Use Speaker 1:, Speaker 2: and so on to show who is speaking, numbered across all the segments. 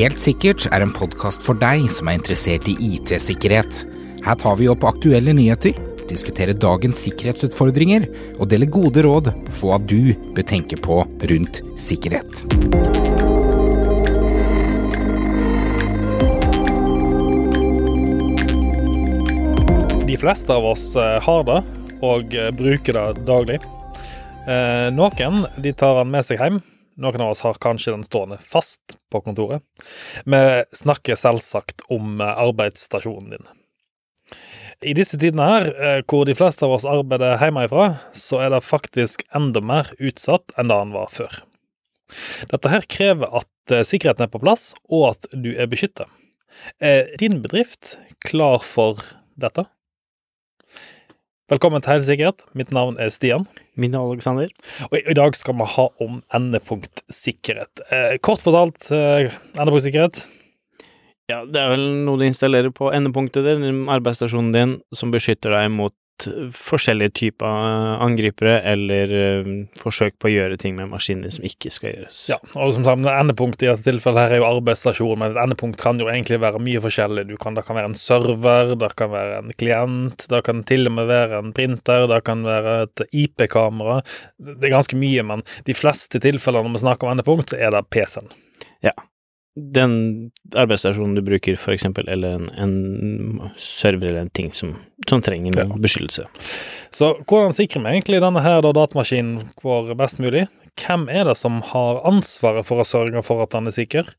Speaker 1: Helt sikkert er en podkast for deg som er interessert i IT-sikkerhet. Her tar vi opp aktuelle nyheter, diskuterer dagens sikkerhetsutfordringer og deler gode råd for hva du bør tenke på rundt sikkerhet.
Speaker 2: De fleste av oss eh, har det, og eh, bruker det daglig. Eh, noen de tar den med seg hjem. Noen av oss har kanskje den stående fast på kontoret. Vi snakker selvsagt om arbeidsstasjonen din. I disse tidene her, hvor de fleste av oss arbeider hjemmefra, så er det faktisk enda mer utsatt enn det han var før. Dette her krever at sikkerheten er på plass, og at du er beskyttet. Er din bedrift klar for dette? Velkommen til Helsesikkerhet. Mitt navn er Stian.
Speaker 3: Min er Alexander.
Speaker 2: Og i, i, dag skal vi ha om endepunktsikkerhet. Eh, kort fortalt, eh, endepunktsikkerhet.
Speaker 3: Ja, det er vel noe du installerer på endepunktet din, arbeidsstasjonen din, som beskytter deg mot forskjellige typer angripere eller uh, forsøk på å gjøre ting med maskiner som ikke skal gjøres.
Speaker 2: Ja, og som sagt, Endepunkt i dette tilfellet her er jo arbeidsstasjon, men et endepunkt kan jo egentlig være mye forskjellig. Du kan, det kan være en server, det kan være en klient, det kan til og med være en printer, det kan være et IP-kamera. Det er ganske mye, men de fleste tilfellene når vi snakker om endepunkt, så er det PC-en.
Speaker 3: Ja, den arbeidsstasjonen du bruker, for eksempel, eller en, en server eller en ting som, som trenger ja. beskyttelse.
Speaker 2: Så hvordan sikrer vi egentlig denne her da, datamaskinen vår best mulig? Hvem er det som har ansvaret for å sørge for at den er sikker?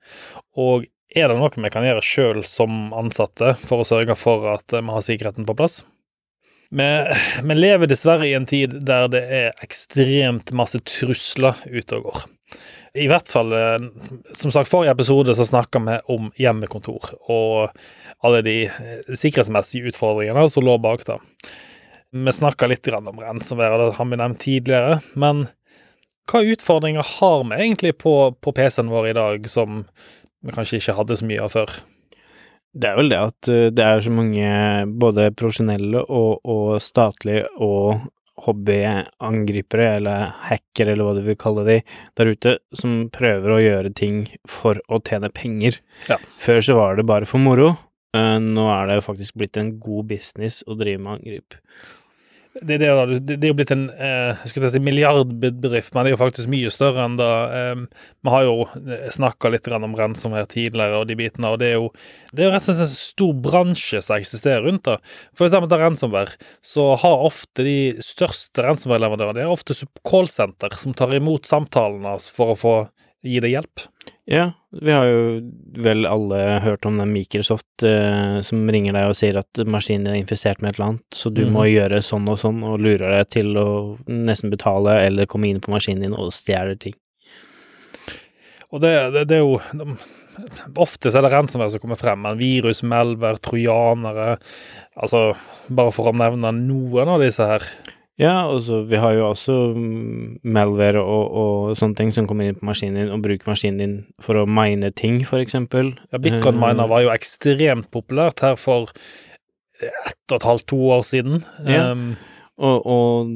Speaker 2: Og er det noe vi kan gjøre sjøl som ansatte for å sørge for at vi har sikkerheten på plass? Vi, vi lever dessverre i en tid der det er ekstremt masse trusler ute og går. I hvert fall eh, Som sagt, forrige episode så snakka vi om hjemmekontor og alle de eh, sikkerhetsmessige utfordringene som lå bak det. Vi snakka litt om ransomware, det har vi nevnt tidligere. Men hva utfordringer har vi egentlig på, på PC-en vår i dag som vi kanskje ikke hadde så mye av før?
Speaker 3: Det er vel det at eh, det er så mange både profesjonelle og, og statlige og hobbyangripere, eller hacker, eller hva du vil kalle de, der ute, som prøver å gjøre ting for å tjene penger. Ja. Før så var det bare for moro. Eh, nå er det faktisk blitt en god business å drive med angrip.
Speaker 2: Det, det, det, er jo blitt en eh, si milliardbedrift, men det er jo faktisk mye større enn det. Eh, vi har jo eh, snakka litt om rensomhet tidligere og de bitene, og det er jo, det er rett og slett en stor bransje som eksisterer rundt det. For eksempel til ransomware, så har ofte de største ransomware-leverandørene det er ofte callsenter som tar imot samtalene for å få gi deg hjelp.
Speaker 3: Ja, vi har jo vel alle hørt om den Microsoft eh, som ringer deg og sier at maskinen er infisert med et eller annet, så du mm. må gjøre sånn og sånn, og lurer deg til å nesten betale eller komme inn på maskinen din og stjele ting.
Speaker 2: Og det, det, det er jo Ofte er det ransomware som kommer frem, men virus, melver, trojanere Altså, bare for å nevne noen av disse her.
Speaker 3: Ja, altså vi har jo også mm, malware og, og, sånne ting som kommer inn på maskinen din og bruker maskinen din for å mine ting, for eksempel.
Speaker 2: Ja, bitcoin-miner var jo ekstremt populært her for ett og et halvt, to år siden.
Speaker 3: Ja. Um, og, og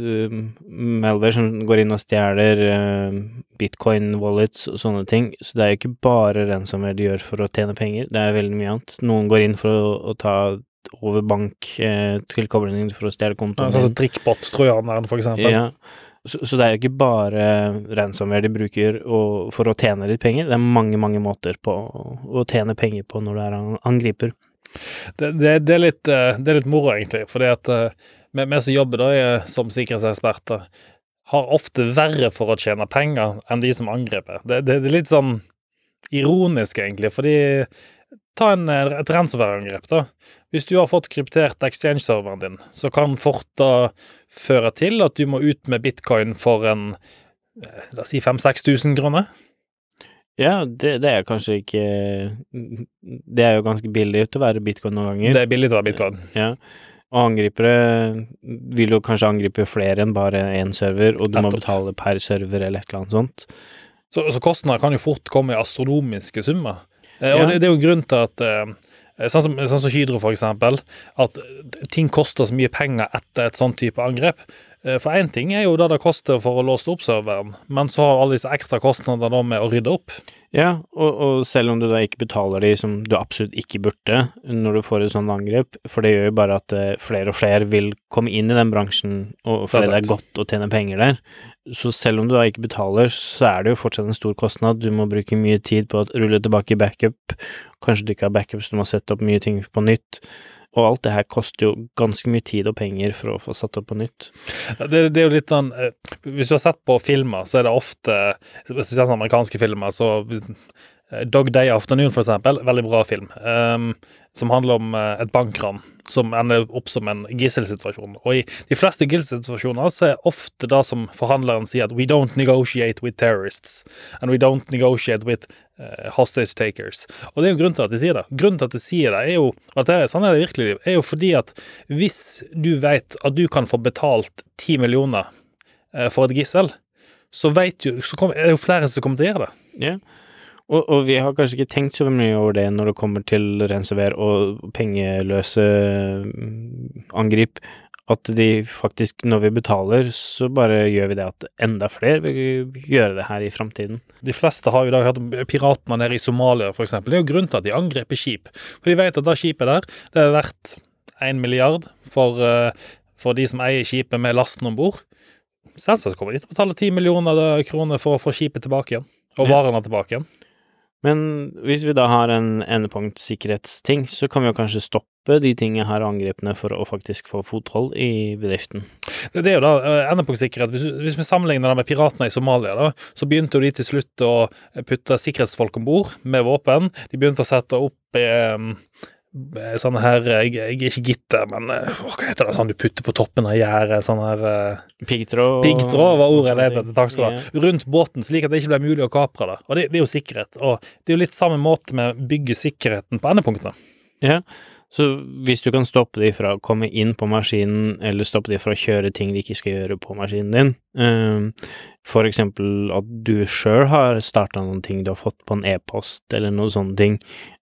Speaker 3: um, malware som går inn og stjeler uh, bitcoin wallets og sånne ting. Så det er jo ikke bare ransomware de gjør for å tjene penger, det er veldig mye annet. Noen går inn for å, å ta over banktilkoblingen eh, for å stjele kontoen.
Speaker 2: Ja, sånn som trikkbot-trojaneren, for eksempel.
Speaker 3: Ja. Så, så, det er jo ikke bare ransomware de bruker og, for å tjene litt penger, det er mange, mange måter på å tjene penger på når du er angriper.
Speaker 2: Det, det, det, er litt, eh, det, er litt, moro, egentlig, fordi at eh, vi, vi som jobber da som sikkerhetseksperter, har ofte verre for å tjene penger enn de som angriper. Det, det, er litt sånn ironisk, egentlig, fordi ta en, et ransomware-angrep, da. Hvis du har fått kryptert exchange-serveren din, så kan fort da føre til at du må ut med bitcoin for en eh, la oss si 5000-6000 kroner.
Speaker 3: Ja, det, det, er kanskje ikke Det er jo ganske billig å være bitcoin noen ganger.
Speaker 2: Det er billig å være bitcoin.
Speaker 3: Ja. Og angripere vil jo kanskje angripe flere enn bare én server, og du må betale per server eller et eller annet sånt.
Speaker 2: Så, så kostnader kan jo fort komme i astronomiske summer. Eh, og det, det, er jo grunn til at eh, Sånn som, sånn som Hydro, eksempel. At ting koster så mye penger etter et sånn type angrep. Eh, For én ting er jo det det koster for å låse opp serveren, men så har alle disse ekstra kostnadene med å rydde opp.
Speaker 3: Ja, og, og selv om du da ikke betaler de som du absolutt ikke burde når du får et sånt angrep, for det gjør jo bare at eh, flere og flere vil komme inn i den bransjen, og fordi det er
Speaker 2: sant.
Speaker 3: godt å tjene penger der. Så selv om du da ikke betaler, så er det jo fortsatt en stor kostnad. Du må bruke mye tid på å rulle tilbake i backup. Kanskje du ikke har backup, så du må sette opp mye ting på nytt. Og alt det her koster jo ganske mye tid og penger for å få satt opp på nytt.
Speaker 2: Det, det er jo litt sånn eh, Hvis du har sett på filmer, så er det ofte Spesielt amerikanske filmer, så eh, Dog Day Afternoon, for eksempel, veldig bra film, um, som handler om eh, et bankran som ender opp som en gisselsituasjon. Og i de fleste gisselsituasjoner så er ofte det som forhandleren sier at we don't negotiate with terrorists, and we don't negotiate with hostage takers. Og det er jo grunnen til at de sier det. Grunnen til at de sier det, er jo at det er sånn er det i virkelig liv, er jo fordi at hvis du vet at du kan få betalt ti millioner eh, for et gissel, så, vet du, så kommer- er det jo flere som kommer til å gjøre det.
Speaker 3: Ja. Og, og vi har kanskje ikke tenkt så mye over det når det kommer til rensever og pengeløse mm, angrip, at de faktisk, når vi betaler, så bare gjør vi det at enda flere vil gjøre det her i framtiden.
Speaker 2: De fleste har jo da hatt piratene nede i Somalia, eksempel. Det er jo grunnen til at de angriper skip. For de vet at det skipet der, det er verdt én milliard for, eh, for de som eier skipet med lasten om bord. Selvsagt kommer de til å betale ti millioner kroner for å få skipet tilbake igjen. Og varene tilbake igjen.
Speaker 3: Men hvis vi da har en endepunktsikkerhetsting, så kan vi jo kanskje stoppe de tingene her angrepene for å faktisk få fothold i bedriften.
Speaker 2: Det, er jo da eh, endepunktsikkerhet. Hvis, hvis vi sammenligner det med piratene i Somalia, da, så begynte de til slutt å putte sikkerhetsfolk om bord med våpen. De begynte å sette opp eh, sånne her Jeg, jeg er ikke gitter, men å, hva heter det sånn du putter på toppen av gjerdet? Sånn her eh,
Speaker 3: Piggtråd
Speaker 2: Piggtråd var ordet jeg lette etter. Takk skal du ha. Rundt båten, slik at det ikke ble mulig å kapre det. Og det, det er jo sikkerhet. Og det er jo litt samme måte med å bygge sikkerheten på endepunktene.
Speaker 3: Ja, så hvis du kan stoppe de fra å komme inn på maskinen, eller stoppe de fra å kjøre ting de ikke skal gjøre på maskinen din, eh, for eksempel at du sjøl har starta noen ting du har fått på en e-post, eller noen sånne ting,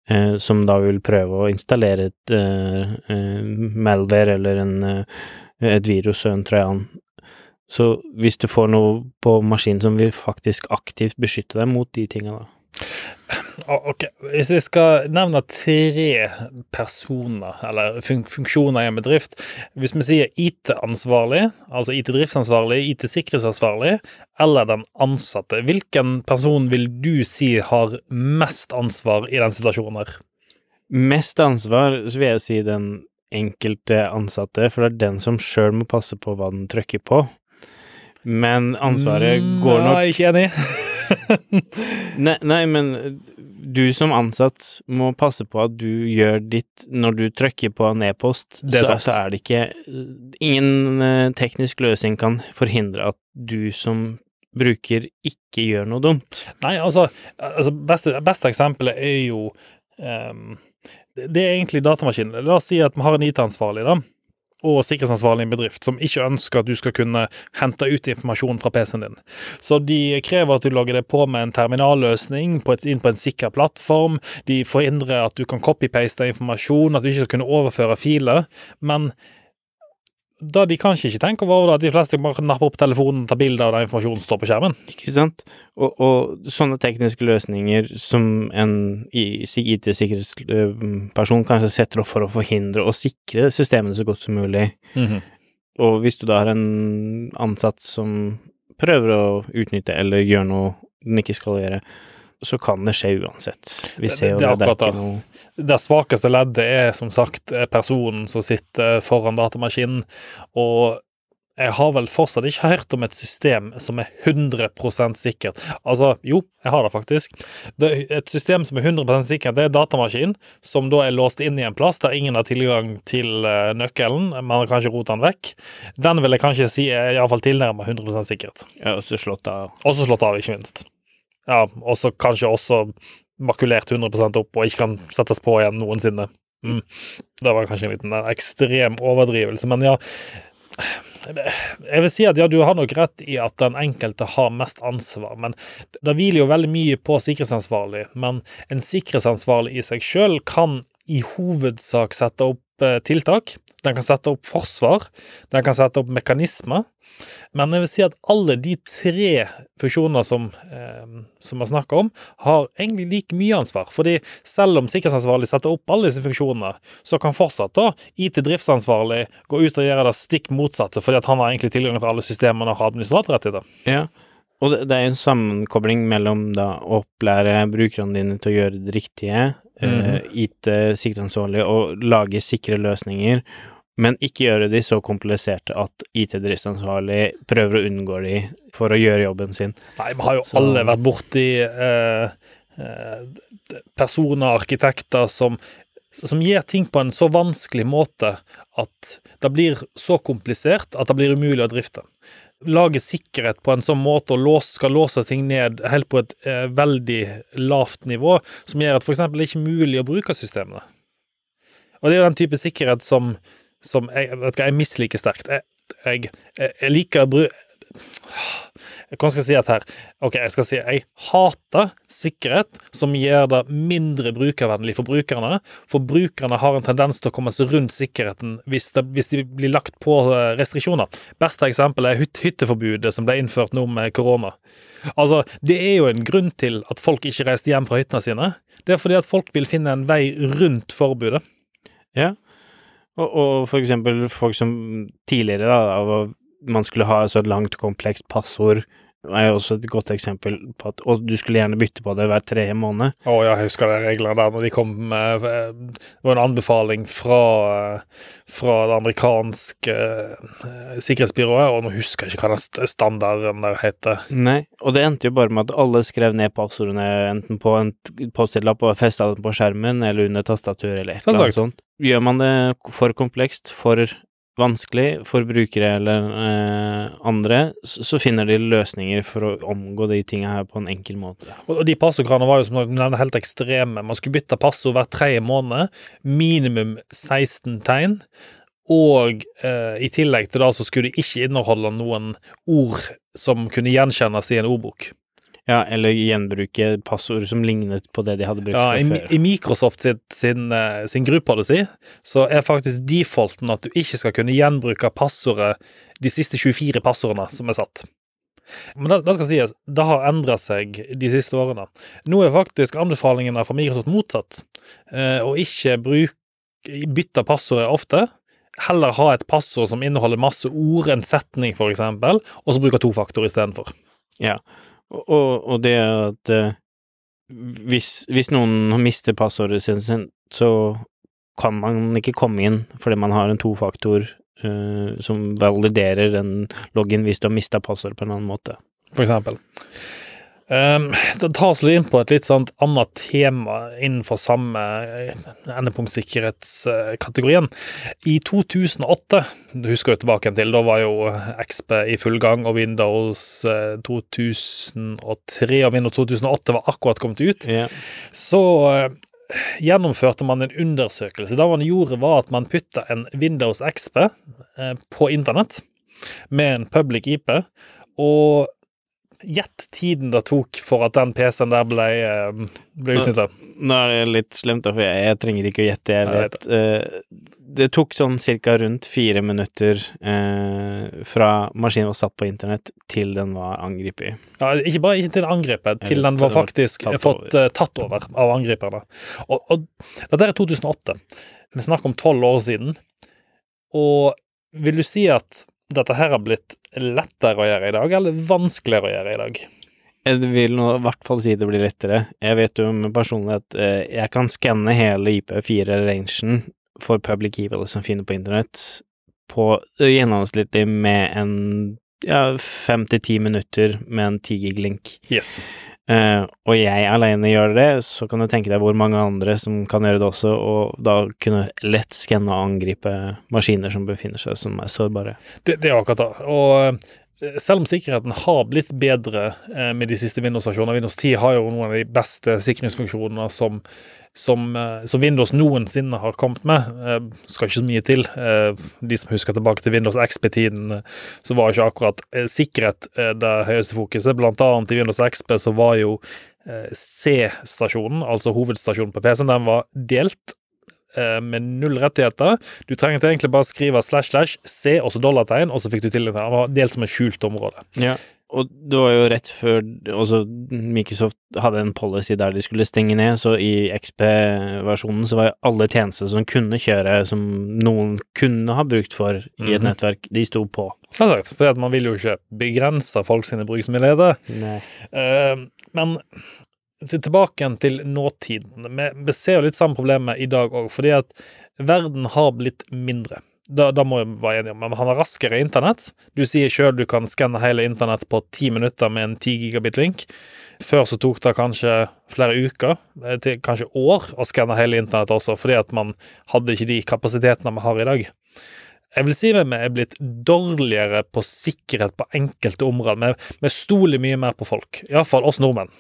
Speaker 3: eh, som da vil prøve å installere et eh, eh, malware eller en, eh, et virus og en trojan. Så hvis du får noe på maskinen som vil faktisk aktivt beskytte deg mot de tinga, da.
Speaker 2: Å, Ok, Hvis jeg skal nevne tre personer, eller fun funksjoner i en bedrift Hvis vi sier IT-ansvarlig, altså IT-driftsansvarlig, IT-sikkerhetsansvarlig, eller den ansatte, hvilken person vil du si har mest ansvar i den situasjonen her?
Speaker 3: Mest ansvar, så vil jeg si den enkelte ansatte, for det er den som sjøl må passe på hva den trykker på. Men ansvaret
Speaker 2: Mm,
Speaker 3: går nok
Speaker 2: Nei, ikke enig.
Speaker 3: nei, nei, men du som ansatt må passe på at du gjør ditt når du trykker på en e-post, så, så er det ikke Ingen eh, teknisk løsning kan forhindre at du som bruker ikke gjør noe dumt.
Speaker 2: Nei, altså, altså beste, beste eksempelet er jo um, det, det er egentlig datamaskinen. La oss si at vi har en IT-ansvarlig, da. Og sikkerhetsansvarlig i en bedrift som ikke ønsker at du skal kunne hente ut informasjon fra PC-en din. Så de krever at du logger deg på med en terminalløsning på et, inn på en sikker plattform. De forhindrer at du kan copy-paste informasjon, at du ikke skal kunne overføre filer. Men da de kanskje ikke tenker over, er at de fleste bare napper opp telefonen tar bilde av den informasjonen som står på skjermen.
Speaker 3: Ikke sant? Og, og sånne tekniske løsninger som en IT-sikkerhetsperson kanskje setter opp for å forhindre og sikre systemene så godt som mulig. Og hvis du da har en ansatt som prøver å utnytte eller gjøre noe den ikke skal gjøre, så kan det skje uansett. Vi
Speaker 2: Det-
Speaker 3: ser jo
Speaker 2: det er
Speaker 3: det, det er ikke noe
Speaker 2: Det svakeste leddet er som sagt personen som sitter foran datamaskinen, og jeg har vel fortsatt ikke hørt om et system som er 100% sikkert. Altså, jo, jeg har det faktisk. Det, et system som er 100% sikkert, det er datamaskinen, som da er låst inn i en plass der ingen har tilgang til eh, nøkkelen. Man har kanskje rota den vekk. Den vil jeg kanskje si er iallfall tilnærmet 100 sikkert.
Speaker 3: Ja, og så slått av.
Speaker 2: Også slått av, ikke minst. Ja, og så kanskje også makulert 100% opp og ikke kan settes på igjen noensinne. Mm. Det var kanskje en liten eh, ekstrem overdrivelse, men ja. Jeg vil si at ja, du har nok rett i at den enkelte har mest ansvar, men det hviler jo veldig mye på sikkerhetsansvarlig. Men en sikkerhetsansvarlig i seg sjøl kan i hovedsak sette opp eh, tiltak. Den kan sette opp forsvar. Den kan sette opp mekanismer. Men jeg vil si at alle de tre funksjoner som, eh, som vi snakker om, har egentlig like mye ansvar. Fordi selv om sikkerhetsansvarlig setter opp alle disse funksjonene, så kan fortsatt da IT-driftsansvarlig gå ut og gjøre det stikk motsatte, fordi at han har egentlig tilgang til alle systemene og har administratorrettigheter.
Speaker 3: Ja, og det, er en sammenkobling mellom da å opplære brukerne dine til å gjøre det riktige, eh, IT-sikkerhetsansvarlig og lage sikre løsninger, men ikke gjøre de så kompliserte at IT-driftsansvarlig prøver å unngå de for å gjøre jobben sin.
Speaker 2: Nei, vi har jo
Speaker 3: Så-
Speaker 2: alle vært borti eh, eh, personer, arkitekter, som, som gjør ting på en så vanskelig måte at det blir så komplisert at det blir umulig å drifte. Lage sikkerhet på en sånn måte og låse, skal låse ting ned helt på et eh, veldig lavt nivå, som gjør at f.eks. det ikke er mulig å bruke systemene. Og det er jo den type sikkerhet som, som jeg, vet hva, jeg misliker sterkt. Jeg, jeg, jeg liker å bruke Hva skal jeg si at her? Ok, jeg skal si jeg hater sikkerhet som gjør det mindre brukervennlig for brukerne. For brukerne har en tendens til å komme seg rundt sikkerheten hvis, det, hvis de blir lagt på eh, restriksjoner. Beste eksempel er hyt hytteforbudet som ble innført nå med korona. Altså, det er jo en grunn til at folk ikke reiste hjem fra hyttene sine. Det er fordi at folk vil finne en vei rundt forbudet.
Speaker 3: Ja, og, og for eksempel folk som tidligere da, av man skulle ha et så langt, komplekst passord, er jo også et godt eksempel på at Og du skulle gjerne bytte på det hver tredje måned.
Speaker 2: Å ja, jeg husker de reglene der når de kom med eh, Det var en anbefaling fra, eh, fra det amerikanske eh, sikkerhetsbyrået, og nå husker jeg ikke hva den standarden der heter.
Speaker 3: Nei, og det endte jo bare med at alle skrev ned passordene enten på en Post-it-lapp og festa den på skjermen, eller under tastaturet eller et eller annet sånt. Gjør man det for komplekst, for vanskelig for brukere eller eh, andre, så, så finner de løsninger for å omgå de tinga her på en enkel måte.
Speaker 2: Og og de passordkranene var jo som nevner helt ekstreme. Man skulle bytte passord hver tredje måned, minimum 16 tegn. Og eh, i tillegg til det så skulle de ikke inneholde noen ord som kunne gjenkjennes i en ordbok.
Speaker 3: Ja, eller gjenbruke passord som lignet på det de hadde brukt
Speaker 2: Ja,
Speaker 3: før.
Speaker 2: i. I Microsoft sin, sin, eh, sin gruppepolicy så er faktisk defaulten at du ikke skal kunne gjenbruke passordet de siste 24 passordene som er satt. Men det, det skal sies, det har endra seg de siste årene. Nå er faktisk anbefalingene fra Microsoft motsatt. Eh, å ikke bruk, bytte passordet ofte. Heller ha et passord som inneholder masse ord, en setning eksempel, og så bruke tofaktor istedenfor.
Speaker 3: Ja, og, og, og det at eh, hvis, hvis noen mister passordet sin, så kan man ikke komme inn fordi man har en tofaktor uh, som validerer en login hvis du har mista passordet på en annen måte.
Speaker 2: for eksempel. Um, det tas litt inn på et litt sånt annet tema innenfor samme eh, endepunktsikkerhetskategorien. I 2008, du husker jo tilbake til, da var jo XP i full gang, og Windows eh, 2003 og Windows 2008 var akkurat kommet ut
Speaker 3: Yeah.
Speaker 2: så eh, gjennomførte man en undersøkelse. Da man gjorde, var at man putta en Windows XP eh, på internett med en public IP, og gjett tiden det tok for at den PC-en der ble, eh, ble utnytta.
Speaker 3: Nå er det litt slemt, for jeg, jeg trenger ikke å gjette, jeg vet. Eh, det tok sånn cirka rundt fire minutter eh, fra maskinen var satt på internett til den var angrepet.
Speaker 2: Ja, ikke bare ikke til angrepet, til den var
Speaker 3: den
Speaker 2: faktisk
Speaker 3: tatt
Speaker 2: fått eh, tatt over av angriperne. Og, og dette er 2008. Vi snakker om tolv år siden. Og vil du si at dette her har blitt lettere å gjøre i dag, eller vanskeligere å gjøre i dag?
Speaker 3: Jeg vil nå i hvert fall si det blir lettere. Jeg vet jo med personlig at eh, jeg kan skanne hele IP4-rangen for public key value som finner på internett, på eh, gjennomsnittlig med en ja, fem til ti minutter med en 10 gig-link.
Speaker 2: Yes.
Speaker 3: Eh, og jeg alene gjør det, så kan du tenke deg hvor mange andre som kan gjøre det også, og da kunne lett skanne og angripe maskiner som befinner seg som er sårbare.
Speaker 2: Det, det er akkurat det. Og selv om sikkerheten har blitt bedre eh, med de siste Windows-stasjonene Windows 10 har jo noen av de beste sikringsfunksjonene som, som, eh, som Windows noensinne har kommet med. Eh, skal ikke så mye til. Eh, de som husker tilbake til Windows XP-tiden, eh, så var ikke akkurat eh, sikkerhet eh, det høyeste fokuset. Blant annet i Windows XP så var jo eh, C-stasjonen, altså hovedstasjonen på PC-en, den var delt eh, med null rettigheter. Du trengte egentlig bare skrive slash slash C, og så dollartegn, og så fikk du til det. Det var delt som et skjult område.
Speaker 3: Ja, og det var jo rett før også Microsoft hadde en policy der de skulle stenge ned, så i XP-versjonen så var jo alle tjenester som kunne kjøre, som noen kunne ha brukt for i et
Speaker 2: Mhm.
Speaker 3: nettverk, de sto på.
Speaker 2: Selvsagt, for man vil jo ikke begrense folk sine bruksmuligheter.
Speaker 3: Nei.
Speaker 2: Eh, men tilbake igjen til nåtiden. Vi, ser jo litt samme problemet i dag òg, fordi at verden har blitt mindre. Da, da må vi være enige om. Men han har raskere internett. Du sier sjøl du kan skanne hele internett på ti minutter med en 10 gigabit-link. Før så tok det kanskje flere uker, eh, til kanskje år, å skanne hele internett også, fordi at man hadde ikke de kapasitetene vi har i dag. Jeg vil si at vi er blitt dårligere på sikkerhet på enkelte områder. Vi, vi stoler mye mer på folk, iallfall oss nordmenn.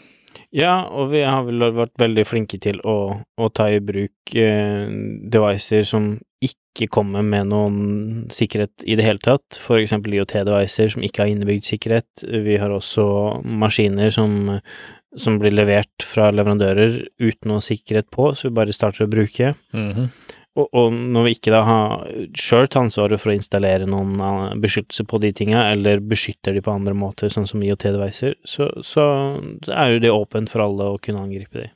Speaker 3: Ja, og vi har vel vært veldig flinke til å, å ta i bruk eh, devices som ikke kommer med noen sikkerhet i det hele tatt, for eksempel IoT-devicer som ikke har innebygd sikkerhet. Vi har også maskiner som, som blir levert fra leverandører uten noe sikkerhet på, så vi bare starter å bruke. Og, og når vi ikke da har sjøl tar ansvaret for å installere noen eh, beskyttelse på de tinga, eller beskytter de på andre måter, sånn som IoT-devicer, så, så er jo det åpent for alle å kunne angripe de.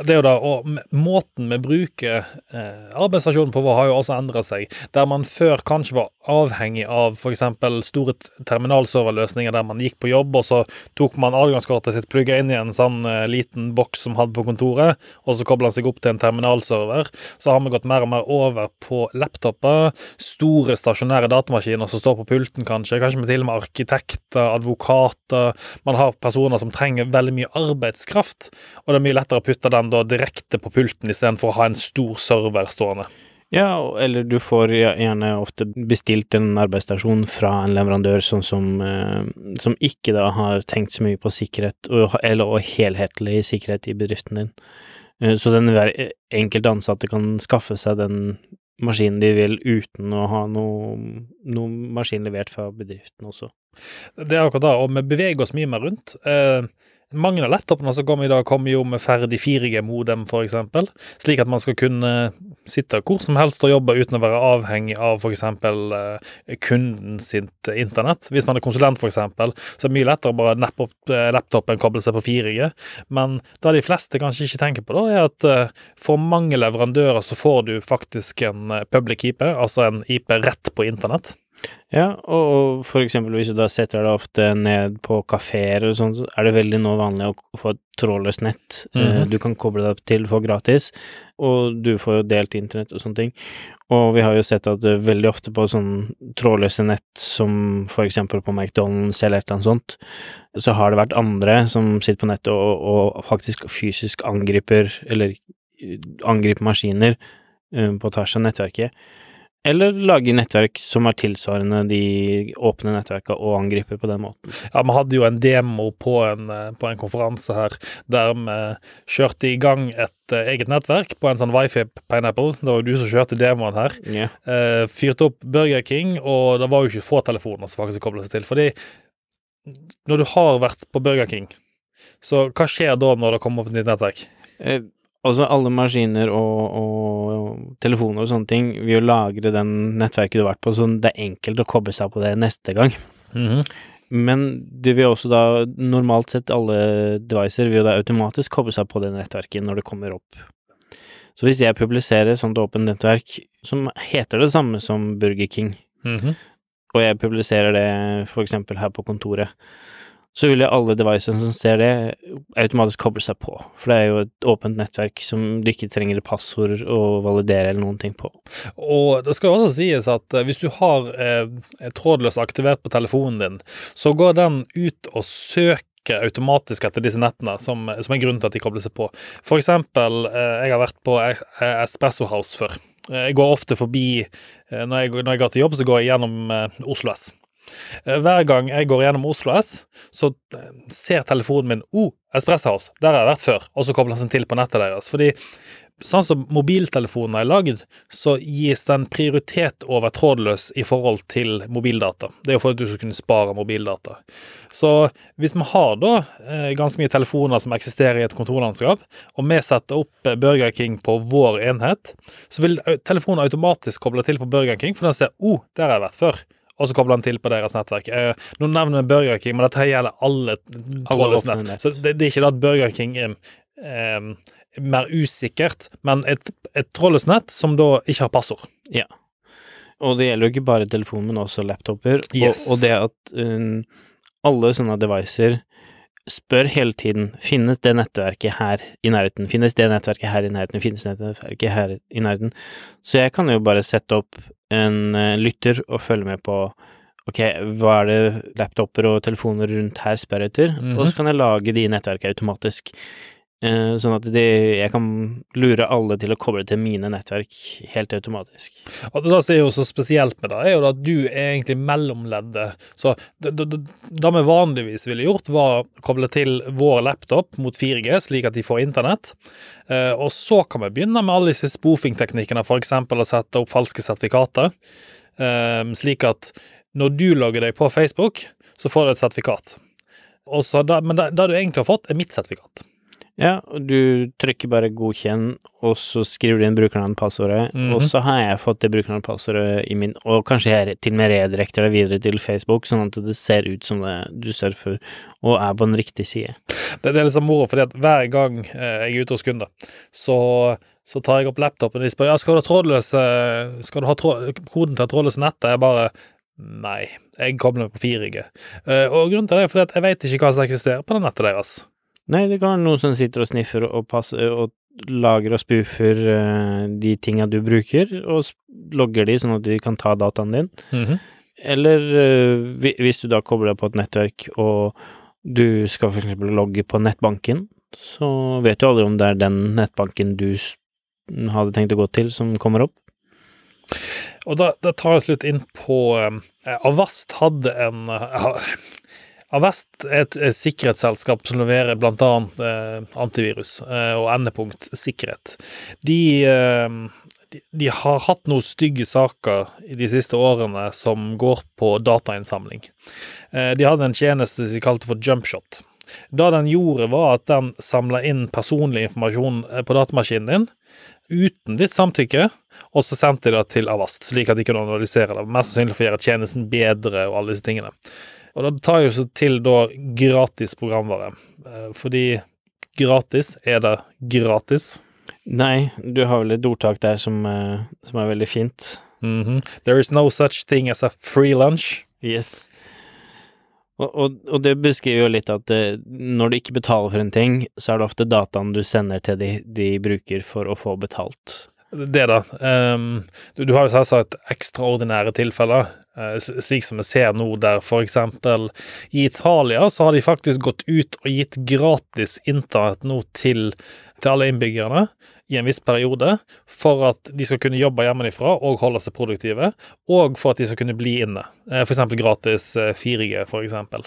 Speaker 2: Det er jo da, og Måten vi bruker eh, arbeidsstasjonen på har jo også endret seg. Der man før kanskje var avhengig av f.eks. store terminalserverløsninger der man gikk på jobb, og så tok man adgangskortet sitt, plugga inn i en sånn eh, liten boks som hadde på kontoret, og så kobla seg opp til en terminalserver. Så har vi gått mer og mer over på laptoper, store stasjonære datamaskiner som står på pulten, kanskje. Kanskje med til og med arkitekter, advokater. Man har personer som trenger veldig mye arbeidskraft, og det er mye lettere å putte den da direkte på pulten istedenfor å ha en stor server stående.
Speaker 3: Ja, eller du får gjerne ofte bestilt en arbeidsstasjon fra en leverandør sånn som, eh, som ikke da har tenkt så mye på sikkerhet, eller og helhetlig sikkerhet i bedriften din. Eh, Så den hver enkelte ansatte kan skaffe seg den maskinen de vil uten å ha noe, noe maskin levert fra bedriften også.
Speaker 2: Det er akkurat det, og vi beveger oss mye mer rundt. Eh, mange av laptopene som kommer i dag, kommer jo med ferdig 4G-modem, f.eks., slik at man skal kunne sitte hvor som helst og jobbe uten å være avhengig av f.eks. Eh, kunden sitt internett. Hvis man er konsulent, f.eks., så er det mye lettere å bare nappe opp laptopen laptopen, koble seg på 4G. Men det de fleste kanskje ikke tenker på, da, er at eh, for mange leverandører så får du faktisk en eh, public IP, altså en IP rett på internett.
Speaker 3: Ja, og og for eksempel hvis du da setter deg ofte ned på kafeer og sånn, så er det veldig nå vanlig å få et trådløst nett eh,
Speaker 2: Mhm.
Speaker 3: du kan koble deg til for gratis, og du får jo delt internett og sånne ting. Og vi har jo sett at eh, veldig ofte på sånn trådløse nett som for eksempel på McDonald's eller et eller annet sånt, så har det vært andre som sitter på nettet og, og faktisk fysisk angriper, eller eh, angriper maskiner på tvers av nettverket. Eller lage nettverk som er tilsvarende de åpne nettverka og angriper på den måten.
Speaker 2: Ja, Vi hadde jo en demo på en, eh, på en konferanse her der vi kjørte i gang et eh, eget nettverk på en sånn Wifi Pineapple. Det var jo du som kjørte demoen her. Eh, fyrte opp Burger King, og det var jo ikke få telefoner som faktisk kobla seg til. Fordi når du har vært på Burger King, så hva skjer da når det kommer opp et nytt nettverk?
Speaker 3: Eh, altså alle maskiner og, og telefoner og sånne ting vil jo lagre den nettverket du har vært på, så det er enkelt å koble seg på det neste gang.
Speaker 2: Mhm.
Speaker 3: Men det vil også da, normalt sett alle devicer vil jo da automatisk koble seg på det nettverket når det kommer opp. Så hvis jeg publiserer sånt åpent nettverk som heter det samme som Burger King,
Speaker 2: Mhm.
Speaker 3: og jeg publiserer det for eksempel her på kontoret, så vil alle devicene som ser det, automatisk koble seg på. For det er jo et åpent nettverk som du ikke trenger passord å validere eller noen ting på.
Speaker 2: Og det skal jo også sies at eh, hvis du har eh, trådløs aktivert på telefonen din, så går den ut og søker automatisk etter disse nettene, som, som er grunnen til at de kobler seg på. For eksempel, eh, jeg har vært på eh, Espresso House før. Jeg går ofte forbi når jeg, når jeg går til jobb, så går jeg gjennom Oslo S. Eh, Hver gang jeg går gjennom Oslo S, så eh, ser telefonen min oh, Espresso House, der har jeg vært før, og så kobler den seg til på nettet deres. Fordi sånn som mobiltelefoner er lagd, så gis den prioritet over trådløs i forhold til mobildata. Det er jo for at du skal kunne spare mobildata. Så hvis vi har da eh, ganske mye telefoner som eksisterer i et kontorlandskap, og vi setter opp Burger King på vår enhet, så vil telefonen automatisk koble til på Burger King, for den ser oh, der har jeg vært før. Og så kobler han til på deres nettverk. Eh, nå nevner vi Burger King, men dette gjelder alle trådløse nett.
Speaker 3: nett.
Speaker 2: Så det, det er ikke det at Burger King er eh, mer usikkert, men et, et trådløst nett som da ikke har passord. Ja.
Speaker 3: Og det gjelder jo ikke bare telefon, men også laptoper.
Speaker 2: Yes.
Speaker 3: Og, og det at um, alle sånne devicer spør hele tiden finnes det nettverket her i nærheten, finnes det nettverket her i nærheten, finnes det nettverket her i nærheten. Så jeg kan jo bare sette opp en eh, lytter og følge med på ok, hva er det laptoper og telefoner rundt her spør etter,
Speaker 2: Mhm.
Speaker 3: og så kan jeg lage de nettverkene automatisk. Eh, sånn at de, jeg kan lure alle til å koble til mine nettverk helt automatisk.
Speaker 2: Og det som er jo så spesielt med det, er jo at du er egentlig mellomleddet. Så det, vi vanligvis ville gjort, var å koble til vår laptop mot 4G, slik at de får internett. Eh, og så kan vi begynne med alle disse spoofing-teknikkene, f.eks. å sette opp falske sertifikater. Eh, slik at når du logger deg på Facebook, så får du et sertifikat. Da, men det, det du egentlig har fått, er mitt sertifikat.
Speaker 3: Ja, og du trykker bare godkjenn, og så skriver du inn brukernavn og passordet,
Speaker 2: -hmm.
Speaker 3: og så har jeg fått det brukernavn og passordet i min, og kanskje jeg til og med redirekter det videre til Facebook, sånn at det ser ut som det du surfer, og er på den riktige side.
Speaker 2: Det, det er liksom moro, fordi at hver gang eh, jeg er ute hos kunder, så, så tar jeg opp laptopen, og de spør ja, skal du ha trådløse Skal du ha tråd, koden til trådløse nettet? Jeg bare Nei, jeg kobler meg på 4G. Uh, og grunnen til det er fordi at jeg vet ikke hva som eksisterer på det nettet deres.
Speaker 3: Nei, det kan være noen som sitter og sniffer og passer, og lager og spoofer uh, de tinga du bruker, og logger de sånn at de kan ta dataen din. Eller uh, hvis du da kobler deg på et nettverk, og du skal eksempel logge på nettbanken, så vet du aldri om det er den nettbanken du hadde tenkt å gå til, som kommer opp.
Speaker 2: Og da, da tar jeg oss litt inn på eh, Avast hadde en eh, Avast er et sikkerhetsselskap som leverer annet eh, antivirus eh, og endepunktsikkerhet. De, eh, de, de har hatt noen stygge saker i de siste årene som går på datainnsamling. Eh, de hadde en tjeneste de kalte for jumpshot. Det den gjorde, var at den samla inn personlig informasjon eh, på datamaskinen din uten ditt samtykke, og så sendte de det til Avast, slik at de kunne analysere det. Mest sannsynlig for å gjøre tjenesten bedre og alle disse tingene. Og det tar jo så til da gratis programvare, eh, fordi gratis er det gratis.
Speaker 3: Nei, du har vel et ordtak der som, eh, som er veldig fint.
Speaker 2: Mhm. There is no such thing as a free lunch.
Speaker 3: Yes. Og, og, og det beskriver jo litt at eh, når du ikke betaler for en ting, så er det ofte dataen du sender til de, de bruker for å få betalt.
Speaker 2: Det, da. Um, du, du har jo selvsagt ekstraordinære tilfeller, uh, slik som vi ser nå, der for eksempel i Italia så har de faktisk gått ut og gitt gratis internett nå til, til alle innbyggerne i en viss periode, for at de skal kunne jobbe hjemmefra og holde seg produktive, og for at de skal kunne bli inne. Uh, For eksempel gratis eh, 4G, for eksempel.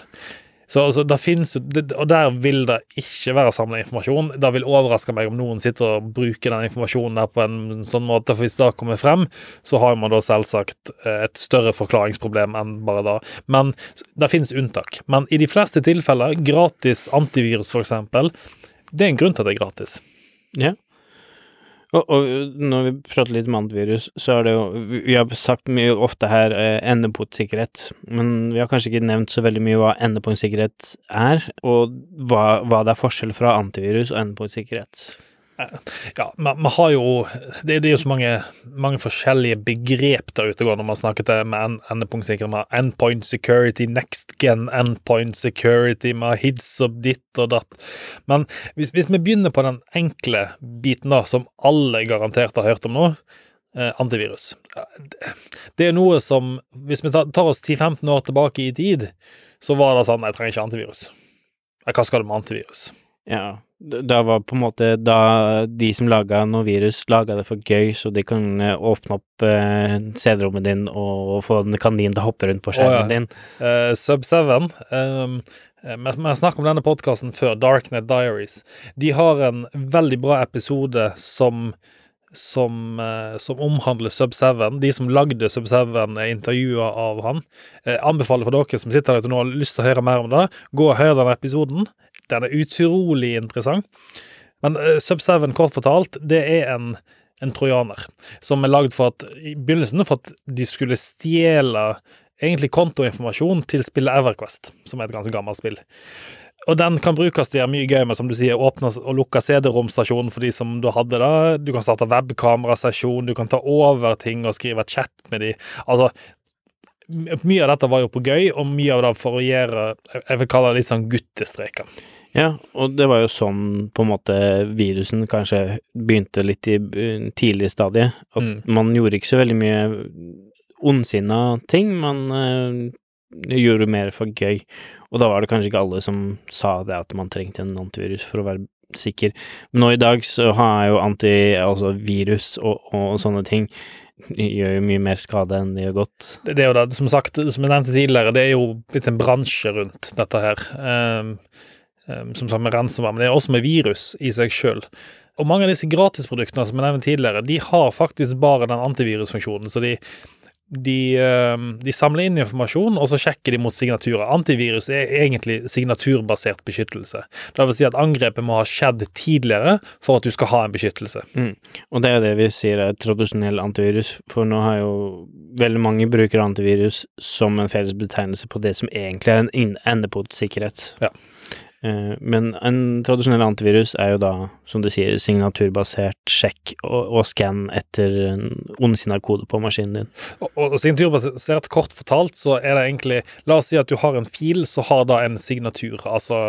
Speaker 2: Så altså, det finnes jo, og der vil det ikke være samla informasjon. Det vil overraske meg om noen sitter og bruker den informasjonen der på en sånn måte, for hvis det kommer frem, så har man da selvsagt eh, et større forklaringsproblem enn bare det. Men det finnes unntak. Men i de fleste tilfeller, gratis antivirus eksempel, det er en grunn til at det er gratis.
Speaker 3: Ja. Og, og når vi prater litt om antivirus, så er det jo Vi har sagt mye ofte her eh, endepunktsikkerhet, men vi har kanskje ikke nevnt så veldig mye hva endepunktsikkerhet er, og hva, hva det er forskjell fra antivirus og endepunktsikkerhet.
Speaker 2: Ja, man, man har jo Det, det er jo så mange, mange forskjellige begrep der ute går når man snakker til med en- endepunktsikkerhet. Med endpoint security, next gen endpoint security, med hits og ditt og datt. Men hvis, hvis vi begynner på den enkle biten, da, som alle garantert har hørt om nå, eh, antivirus. Det- er noe som Hvis vi tar, tar oss 10-15 år tilbake i tid, så var det sånn Jeg trenger ikke antivirus. Hva skal du med antivirus?
Speaker 3: Ja, da var på en måte da de som laga noe virus, laga det for gøy, så de kan eh, åpne opp eh, CD-rommet din og få en kanin til å hoppe rundt på skjermen
Speaker 2: oh, ja.
Speaker 3: din.
Speaker 2: Uh, Sub 7 um, Vi har snakket om denne podkasten før, Darknet Diaries. De har en veldig bra episode som som, eh, som omhandler Sub 7. De som lagde Sub 7, er intervjua av han. Eh, anbefaler for dere som sitter der ute nå og har lyst til å høre mer om det, gå og hør den episoden. Den er utrolig interessant. Men uh, Sub 7, kort fortalt, det er en, en trojaner som er lagd for at i begynnelsen for at de skulle stjele egentlig kontoinformasjon til spillet Everquest, som er et ganske gammelt spill. Og den kan brukes til å gjøre mye gøy med, som du sier, åpne og lukke CD-romstasjonen for de som du hadde da. Du kan starte webkamerasesjon, du kan ta over ting og skrive chat med de. Altså, mye av dette var jo på gøy, og mye av det for å gjøre Jeg vil kalle det litt sånn guttestreker.
Speaker 3: Ja, og det var jo sånn på en måte virusen kanskje begynte litt i eh, tidlig stadie. At
Speaker 2: Mm.
Speaker 3: man gjorde ikke så veldig mye ondsinna ting, man eh, gjorde mer for gøy. Og da var det kanskje ikke alle som sa det at man trengte en antivirus for å være sikker. Men nå i dag så har jeg jo anti, altså virus og, og sånne ting gjør jo mye mer skade enn det gjør godt.
Speaker 2: Det det er jo det, som sagt, som jeg nevnte tidligere, det er jo blitt en bransje rundt dette her. Um, um, som sagt med ransomware, men det er også med virus i seg sjøl. Og mange av disse gratisproduktene som jeg nevnte tidligere, de har faktisk bare den antivirusfunksjonen. Så de, de, um, de samler inn informasjon, og så sjekker de mot signaturer. Antivirus er egentlig signaturbasert beskyttelse. Det vil si at angrepet må ha skjedd tidligere for at du skal ha en beskyttelse.
Speaker 3: Og det er jo det vi sier er tradisjonell antivirus, for nå har jo veldig mange bruker antivirus som en felles betegnelse på det som egentlig er en endepunktsikkerhet.
Speaker 2: Ja.
Speaker 3: Eh, Men en tradisjonell antivirus er jo da, som du sier, signaturbasert sjekk og, og skann etter en ondsinna kode på maskinen din.
Speaker 2: Og, og signaturbasert kort fortalt så er det egentlig La oss si at du har en fil, så har da en signatur. Altså,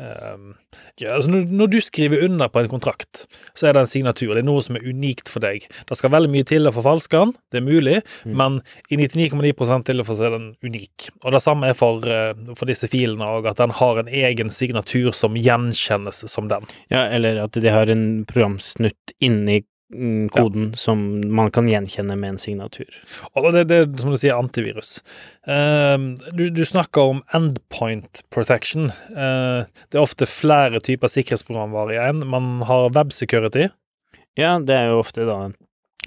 Speaker 2: ehm, ja, altså når, når du skriver under på en kontrakt, så er det en signatur. Det er noe som er unikt for deg. Det skal veldig mye til å forfalske den, det er mulig,
Speaker 3: Mm.
Speaker 2: men i 99,9 tilfeller så er den unik. Og det samme er for, eh, for disse filene òg, at den har en egen signatur som gjenkjennes som den.
Speaker 3: Ja, eller at de har en programsnutt inni mm, koden som man kan gjenkjenne med en signatur.
Speaker 2: Og det, det er som du sier, antivirus. Uh, du, du snakker om endpoint protection. Uh, det er ofte flere typer sikkerhetsprogramvare i en. Man har web security.
Speaker 3: Ja, det er jo ofte da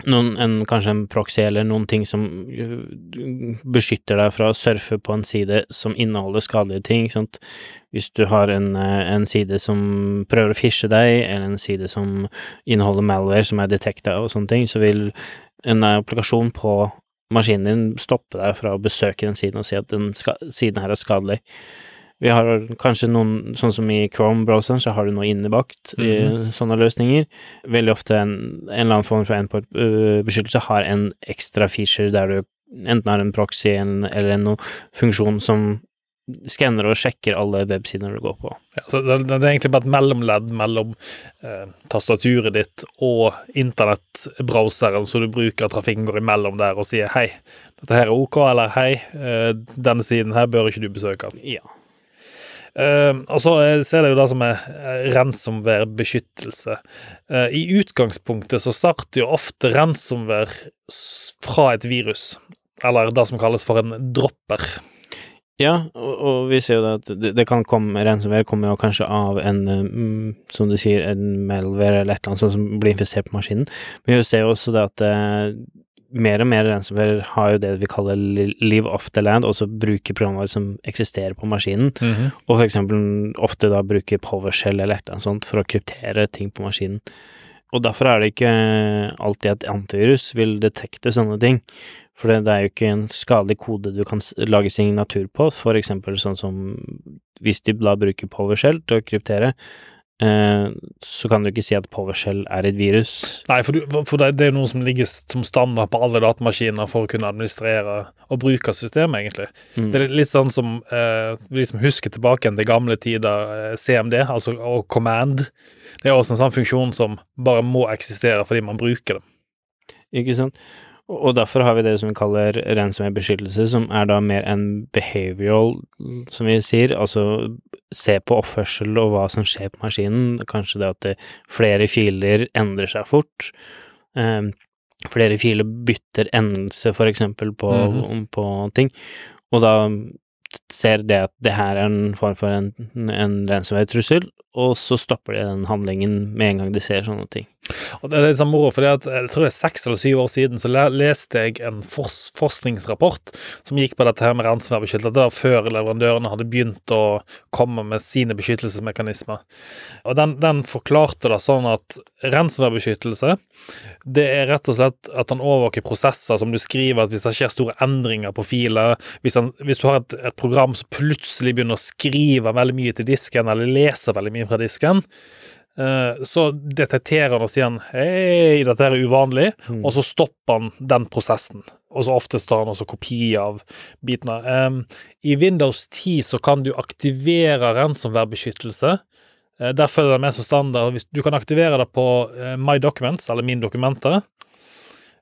Speaker 3: noen, en, kanskje en proxy eller noen ting som øh, beskytter deg fra å surfe på en side som inneholder skadelige ting, sant. Hvis du har en, eh, en side som prøver å fishe deg, eller en side som inneholder malware som er detekta og sånne ting, så vil en applikasjon på maskinen din stoppe deg fra å besøke den siden og si at den siden her er skadelig. Vi har kanskje noen, sånn som i Chrome-browseren, så har du noe innebakt i sånne løsninger. Veldig ofte en, en eller annen form for endpoint-beskyttelse har en ekstra feature der du enten har en proxy en, eller en funksjon som skanner og sjekker alle websider du går på.
Speaker 2: Ja, så det, det er egentlig bare et mellomledd mellom eh, tastaturet ditt og internettbrowseren, så du bruker trafikken går imellom der og sier hei, dette her er ok, eller hei, eh, denne siden her bør ikke du besøke.
Speaker 3: Ja.
Speaker 2: Eh, og så er- så er det jo det som er eh, ransomware-beskyttelse. Eh, I utgangspunktet så starter jo ofte ransomware fra et virus, eller det som kalles for en dropper.
Speaker 3: Ja, og, og vi ser jo det at det, det kan komme ransomware kommer jo kanskje av en, mm, som du sier, en malware eller et eller annet sånt som blir infisert på maskinen. Men vi ser jo også det at eh, mer og mer ransomware har jo det vi kaller live off the land, altså bruker programvare som eksisterer på maskinen, og for eksempel ofte da bruker PowerShell eller et eller annet sånt for å kryptere ting på maskinen. Og derfor er det ikke alltid at antivirus vil detekte sånne ting. For det, er jo ikke en skadelig kode du kan lage signatur på, eksempel sånn som hvis de da bruker PowerShell til å kryptere, så kan du ikke si at PowerShell er et virus.
Speaker 2: Nei, for, du, for det, det er noe som ligger som standard på alle datamaskiner for å kunne administrere og bruke systemet, egentlig.
Speaker 3: Mm.
Speaker 2: Det er litt sånn som eh, vi liksom husker tilbake igjen til gamle tider, eh, CMD, altså og Command. Det er også en sånn funksjon som bare må eksistere fordi man bruker det.
Speaker 3: Ikke sant? Og derfor har vi det som vi kaller ransomware-beskyttelse, som er da mer en behavioral, som vi sier, altså se på oppførsel og hva som skjer på maskinen. Kanskje det at det, flere filer endrer seg fort. Eh, flere filer bytter endelse, for eksempel, på,
Speaker 2: Mhm.
Speaker 3: på ting. Og da ser det at det her er en form for en, en ransomware-trussel, og så stopper de den handlingen med en gang de ser sånne ting.
Speaker 2: Og det er litt sånn moro, for jeg tror det er seks eller syv år siden så leste jeg en forskningsrapport som gikk på dette her med ransomværbeskyttelse. Det var før leverandørene hadde begynt å komme med sine beskyttelsesmekanismer. Og den, den forklarte da sånn at ransomværbeskyttelse, det er rett og slett at han overvåker prosesser som du skriver, at hvis det skjer store endringer på filer, hvis, han, hvis du har et, et program som plutselig begynner å skrive veldig mye til disken, eller leser veldig mye fra disken, så detekterer han og sier han hei, dette er uvanlig,
Speaker 3: Mm.
Speaker 2: og så stopper han den prosessen. Og så oftest tar han også kopi av bitene. Um, I Windows 10 så kan du aktivere ransomværbeskyttelse. Uh, der følger det med som standard. Du kan aktivere det på uh, My Documents, eller Min dokumenter.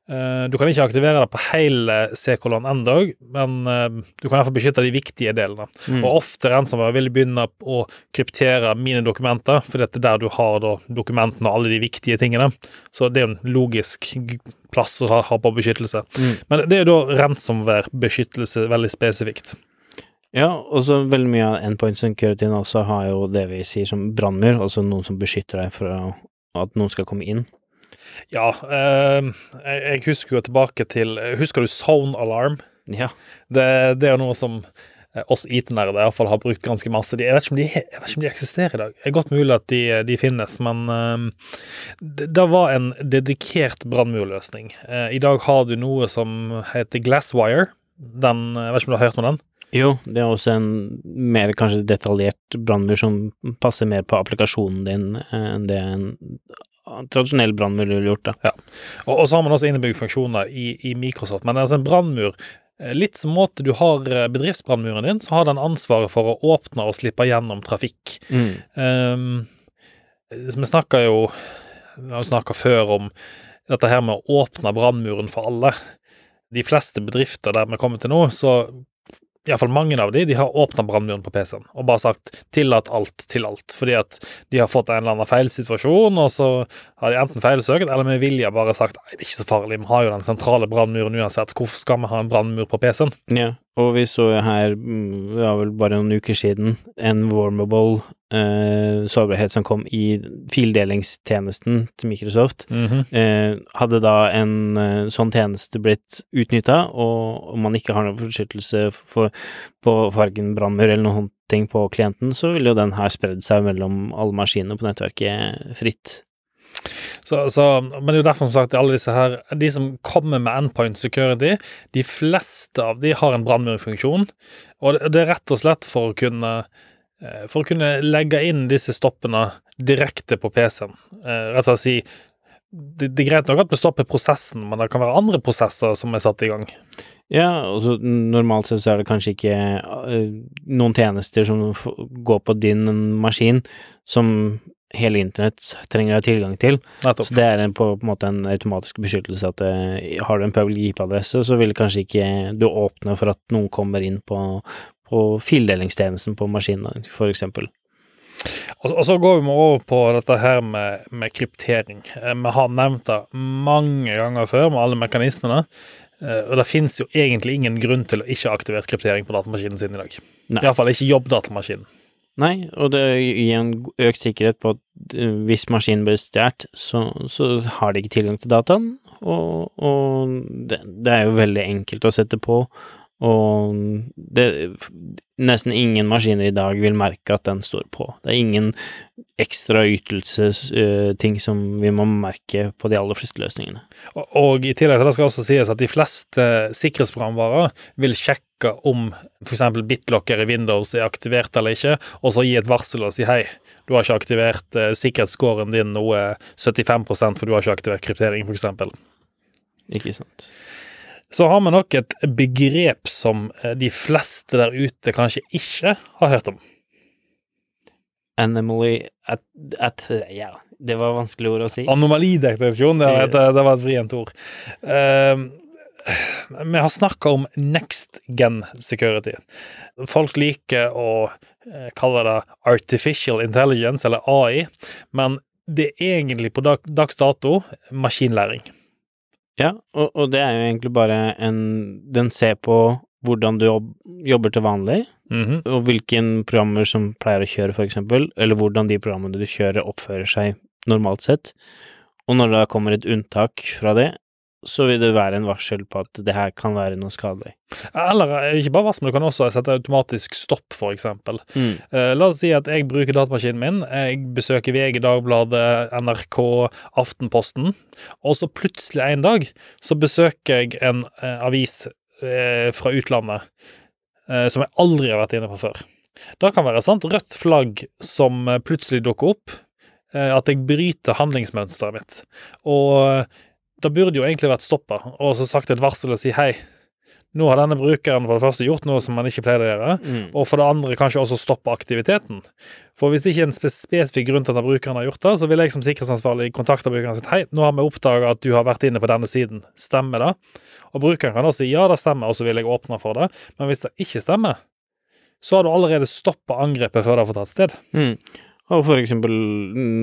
Speaker 2: Eh, du kan ikke aktivere det på hele C-kolon ennå, men eh, du kan i hvert fall beskytte de viktige delene.
Speaker 3: Mm.
Speaker 2: Og ofte ransomware vil begynne å kryptere mine dokumenter, for det er der du har dokumentene og alle de viktige tingene. Så det er en logisk plass å ha, på beskyttelse.
Speaker 3: Mm.
Speaker 2: Men det er da ransomware-beskyttelse veldig spesifikt.
Speaker 3: Ja, og så veldig mye av endpoint securityen også har jo det vi sier som brannmur, altså noen som beskytter deg for at noen skal komme inn.
Speaker 2: Ja, eh, jeg, husker jo tilbake til Husker du Sound Alarm?
Speaker 3: Ja.
Speaker 2: Det, det er jo noe som eh, oss IT-nerder iallfall har brukt ganske masse. Jeg, vet ikke om de, ikke om de eksisterer i dag. Det er godt mulig at de, de finnes, men eh, det, det var en dedikert brannmurløsning. Eh, I dag har du noe som heter Glasswire. Den, jeg vet ikke om du har hørt om den?
Speaker 3: Jo, det er også en mer kanskje detaljert brannmur som passer mer på applikasjonen din eh, enn det en tradisjonell brannmur ville gjort, da.
Speaker 2: Og, og så har man også innebygd funksjoner i, i Microsoft. Men altså en brannmur eh, Litt som måte du har eh, bedriftsbrannmuren din, så har den ansvaret for å åpne og slippe gjennom trafikk. Um, vi snakka jo Vi har snakka før om dette her med å åpne brannmuren for alle. De fleste bedrifter der vi kommer til nå, så iallfall mange av de, de har åpna brannmuren på PC-en og bare sagt 'tillat alt til alt', fordi at de har fått en eller annen feilsituasjon, og så har de enten feilsøkt eller med vilje bare sagt 'nei, det er ikke så farlig, vi har jo den sentrale brannmuren uansett, hvorfor skal vi ha en brannmur på PC-en'?
Speaker 3: Ja, og vi så jo her, mm, det var vel bare noen uker siden, en warmable eh, sårbarhet som kom i fildelingstjenesten til Microsoft. Eh, hadde da en eh, sånn tjeneste blitt utnytta, og om man ikke har noen beskyttelse for, på fargen brannmur eller noen ting på klienten, så ville jo den her spredd seg mellom alle maskinene på nettverket fritt.
Speaker 2: Så, så, men det er jo derfor som sagt alle disse her De som kommer med endpoint security, de fleste av de har en brannmurfunksjon. Og det, det er rett og slett for å kunne eh, For å kunne legge inn disse stoppene direkte på PC-en. Eh, Rett og slett si det, det er greit nok at vi stopper prosessen, men det kan være andre prosesser som er satt i gang.
Speaker 3: Ja, og normalt sett så er det kanskje ikke øh, noen tjenester som går på din maskin, som hele internett trenger å ha tilgang til.
Speaker 2: Nettopp.
Speaker 3: Så det er en, på, på en måte en automatisk beskyttelse at det, har du en public IP-adresse, så vil kanskje ikke du åpne for at noen kommer inn på, på fildelingstjenesten på maskinen, for eksempel.
Speaker 2: Og, og så går vi over på dette her med, med kryptering. Eh, Vi har nevnt det mange ganger før med alle mekanismene. Eh, Og det finnes jo egentlig ingen grunn til å ikke ha aktivert kryptering på datamaskinen sin i dag. Iallfall ikke jobbdatamaskinen.
Speaker 3: Nei, og det gir en økt sikkerhet på at eh, hvis maskinen blir stjålet, så, så har de ikke tilgang til dataen, og, og det, det er jo veldig enkelt å sette på, og det, nesten ingen maskiner i dag vil merke at den står på. Det er ingen ekstra ytelsesting som vi må merke på de aller fleste løsningene.
Speaker 2: Og, og i tillegg til det skal også sies at de fleste sikkerhetsprogramvarer vil sjekke om f.eks. BitLocker i Windows er aktivert eller ikke, og så gi et varsel og si hei, du har ikke aktivert uh, sikkerhetsscoren din noe 75% for du har ikke aktivert kryptering, f.eks.
Speaker 3: Ikke sant?
Speaker 2: Så har vi nok et begrep som eh, de fleste der ute kanskje ikke har hørt om.
Speaker 3: Anomaly at, at Ja, det var vanskelig ord å si.
Speaker 2: Anomalidetektasjon, det, det, det var et vrient ord. Uh, vi har snakka om next gen security. Folk liker å eh, kalle det artificial intelligence, eller AI, men det er egentlig på dags dato maskinlæring.
Speaker 3: Ja, og, og det er jo egentlig bare en Den ser på hvordan du jobb, jobber til vanlig,
Speaker 2: Mhm.
Speaker 3: og hvilke programmer som pleier å kjøre, for eksempel, eller hvordan de programmene du kjører, oppfører seg normalt sett. Og når det da kommer et unntak fra det, så vil det være en varsel på at det her kan være noe skadelig.
Speaker 2: Eller eh, ikke bare varsel, men du kan også sette automatisk stopp, for eksempel. Uh, la oss si at jeg bruker datamaskinen min, jeg besøker VG, Dagbladet, NRK, Aftenposten, og så plutselig en dag så besøker jeg en uh, avis uh, fra utlandet som jeg aldri har vært inne på før. Da kan være et sånt rødt flagg som plutselig dukker opp, at jeg bryter handlingsmønsteret mitt. Og da burde jo egentlig vært stoppa, og så sagt et varsel og si hei, nå har denne brukeren for det første gjort noe som man ikke pleier å gjøre,
Speaker 3: Mm.
Speaker 2: og for det andre kanskje også stoppe aktiviteten. For hvis det ikke er en spes- spesifikk grunn til at brukeren har gjort det, så vil jeg som sikkerhetsansvarlig kontakte brukeren og si hei, nå har vi oppdaga at du har vært inne på denne siden, stemmer det? Og brukeren kan da si ja, det stemmer, og så vil jeg åpne for det. Men hvis det ikke stemmer, så har du allerede stoppa angrepet før det har fått tatt sted.
Speaker 3: Mm. Og for eksempel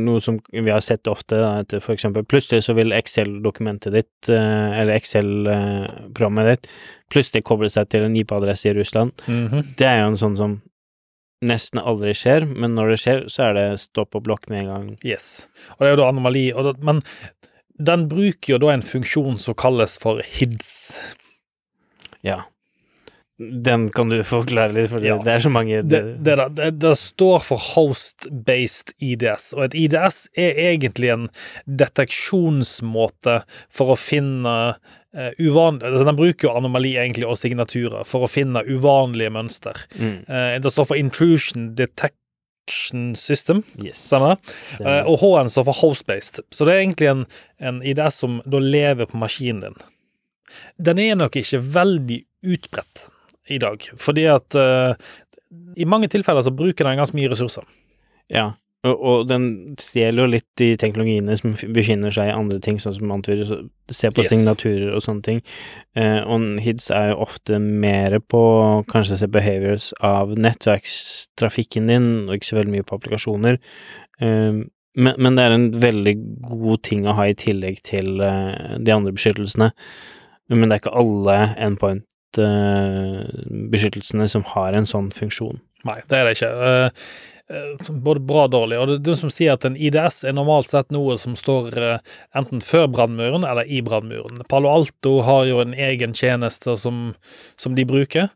Speaker 3: noe som vi har sett ofte, at for eksempel plutselig så vil Excel-dokumentet ditt, eh, eller Excel-programmet ditt, plutselig koble seg til en IP-adresse i Russland. Det er jo en sånn som nesten aldri skjer, men når det skjer, så er det stopp og blokk med en gang.
Speaker 2: Yes. Og det er jo da anomali. Da, men den bruker jo da en funksjon som kalles for HIDS.
Speaker 3: Ja. Den kan du forklare litt, for
Speaker 2: Ja.
Speaker 3: det er så mange
Speaker 2: Det, det, det, det står for Host-Based IDS, og et IDS er egentlig en deteksjonsmåte for å finne uh, uvanlige altså Den bruker jo anomali egentlig og signaturer for å finne uvanlige mønster.
Speaker 3: mm.
Speaker 2: Eh, det står for Intrusion Detection System,
Speaker 3: Yes.
Speaker 2: stemmer det? Eh, og H-en står for Host-Based, så det er egentlig en, en IDS som da lever på maskinen din. Den er nok ikke veldig utbredt i dag, fordi at uh, i mange tilfeller så bruker den ganske mye ressurser.
Speaker 3: Ja, og, og den stjeler jo litt de teknologiene som befinner seg i andre ting, sånn som antyder, se på
Speaker 2: Yes.
Speaker 3: signaturer og sånne ting. Uh, og HIDS er jo ofte mer på kanskje se behaviors av nettverkstrafikken din, og ikke så veldig mye på applikasjoner. Uh, men, men det er en veldig god ting å ha i tillegg til uh, de andre beskyttelsene. Men det er ikke alle endpoint-beskyttelsene som har en sånn funksjon.
Speaker 2: Nei, det er det ikke. Eh, eh, både bra og dårlig. Og det er de som sier at en IDS er normalt sett noe som står eh, enten før brannmuren eller i brannmuren. Palo Alto har jo en egen tjeneste som, som de bruker.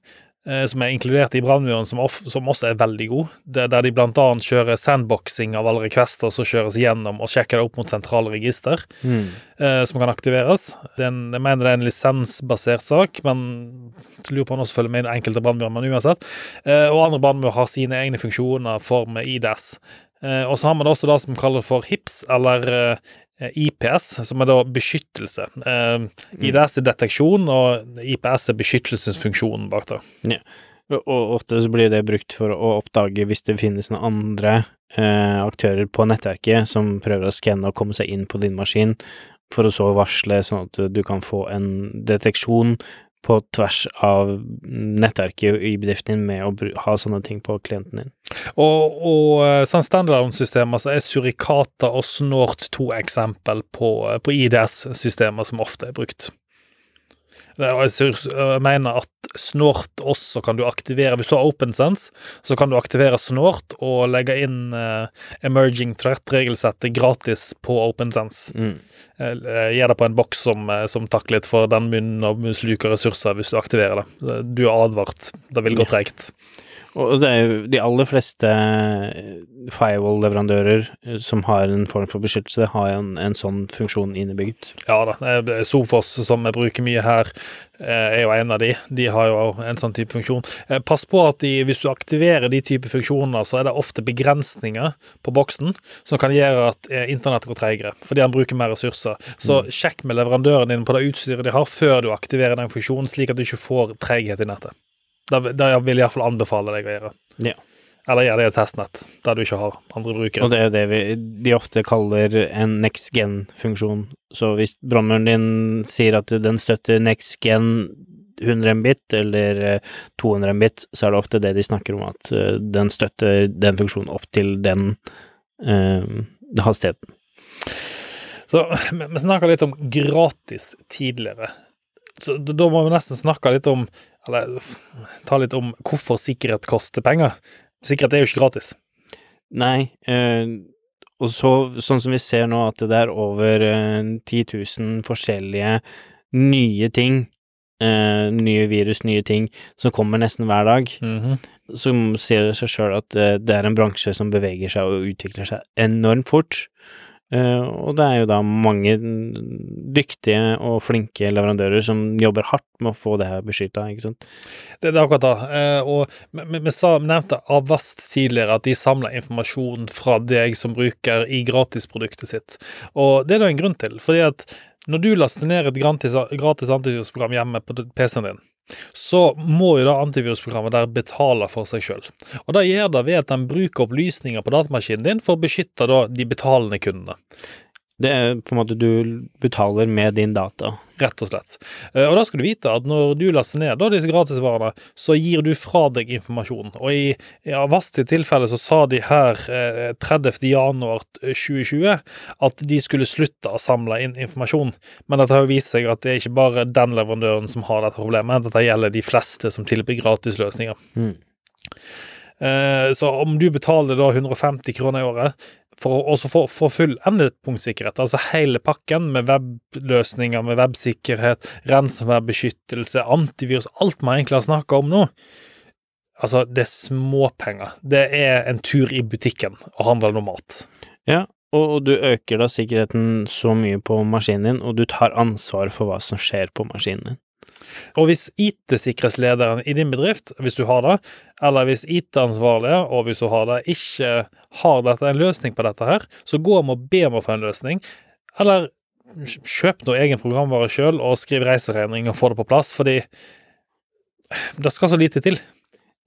Speaker 2: Eh, Som er inkludert i brannmuren, som, som også er veldig god. Det, der de annet kjører sandboxing av alle requester som kjøres gjennom, og sjekker det opp mot sentrale register. eh, som kan aktiveres. Det er en, jeg mener det er en lisensbasert sak, men jeg lurer på om den også følger med i enkelte brannmurer, men uansett. Eh, og andre brannmurer har sine egne funksjoner for med IDS. Eh, og så har man også det som kalles for HIPS, eller eh, IPS, som er da beskyttelse. Eh, IDS er deteksjon, og IPS er beskyttelsesfunksjonen bak det.
Speaker 3: Ja. Og ofte så blir det brukt for å oppdage hvis det finnes noen andre eh, aktører på nettverket som prøver å skanne og komme seg inn på din maskin, for å så varsle sånn at du, du kan få en deteksjon på tvers av nettverket i bedriften din med å ha sånne ting på klienten din.
Speaker 2: Og, og eh, sånn standalone-systemer så er Surikata og Snort to eksempel på, eh, på IDS-systemer som ofte er brukt. Jeg mener at Snort også kan du aktivere Hvis du har OpenSense, så kan du aktivere Snort og legge inn uh, Emerging Threat-regelsettet gratis på OpenSense.
Speaker 3: Mm.
Speaker 2: Eh, Gjør det på en boks som, eh, som takker litt for den munnen og sluker ressurser hvis du aktiverer det. Du er advart. Det vil gå
Speaker 3: Ja. Og de aller fleste firewall-leverandører eh, som har en form for beskyttelse, har en, en sånn funksjon innebygd.
Speaker 2: Ja da. eh, Sofos, som vi bruker mye her, eh, er jo en av de. De har jo en sånn type funksjon. Eh, Pass på at de, hvis du aktiverer de type funksjoner, så er det ofte begrensninger på boksen som kan gjøre at internettet internett går treigere, fordi han bruker mer ressurser. Så sjekk med leverandøren din på det utstyret de har, før du aktiverer den funksjonen, slik at du ikke får treghet i nettet. Det, det vil jeg iallfall anbefale deg å gjøre.
Speaker 3: Ja.
Speaker 2: Eller gjør det i et testnett, der du ikke har andre brukere.
Speaker 3: Og det er jo det vi, de ofte kaller en next gen-funksjon. Så hvis brannmuren din sier at den støtter next gen 100 Mbit eller eh, 200 Mbit, så er det ofte det de snakker om, at eh, den støtter den funksjonen opp til den eh, hastigheten.
Speaker 2: Så vi snakka litt om gratis tidligere. Så da må vi nesten snakke litt om Eller ta litt om hvorfor sikkerhet koster penger. Sikkerhet er jo ikke gratis.
Speaker 3: Nei, eh, og så, sånn som vi ser nå, at det er over eh, 10 000 forskjellige nye ting, eh, nye virus, nye ting, som kommer nesten hver dag, så ser det seg sjøl at eh, det er en bransje som beveger seg og utvikler seg enormt fort. Eh, og det er jo da mange dyktige og flinke leverandører som jobber hardt med å få det her beskytta, ikke sant.
Speaker 2: Det, er akkurat det. Eh, og vi- nevnte Avast tidligere, at de samler informasjon fra deg som bruker i gratisproduktet sitt. Og det er det en grunn til. fordi at når du laster ned et gratis, gratis hjemme på PC-en din, så må jo da antivirusprogrammet der betale for seg sjøl. Og det gjør det ved at den bruker opplysninger på datamaskinen din for å beskytte de betalende kundene.
Speaker 3: Det er på en måte du betaler med din data.
Speaker 2: Rett og slett. Eh, Og da skal du vite at når du laster ned da disse gratisvarene, så gir du fra deg informasjon. Og i, i Avast tilfelle så sa de her eh, 30. januar 2020 at de skulle slutte å samle inn informasjon. Men dette har vist seg at det er ikke bare den leverandøren som har dette problemet. Dette gjelder de fleste som tilbyr gratisløsninger.
Speaker 3: Mm.
Speaker 2: Eh, Så om du betaler da 150 kroner i året for å få, få full endepunktsikkerhet, altså hele pakken med webløsninger, med websikkerhet, ransomværbeskyttelse, antivirus, alt vi egentlig har snakka om nå Altså, det er småpenger. Det er en tur i butikken å handle noe mat.
Speaker 3: Ja, og, og du øker da sikkerheten så mye på maskinen din, og du tar ansvar for hva som skjer på maskinen din.
Speaker 2: Og hvis IT-sikkerhetslederen i din bedrift, hvis du har det, eller hvis IT-ansvarlige, og hvis du har det, ikke har dette, en løsning på dette her, så gå om og be om å få en løsning. Eller kjøp noe egen programvare sjøl og skriv reiseregning og få det på plass, fordi det skal så lite til.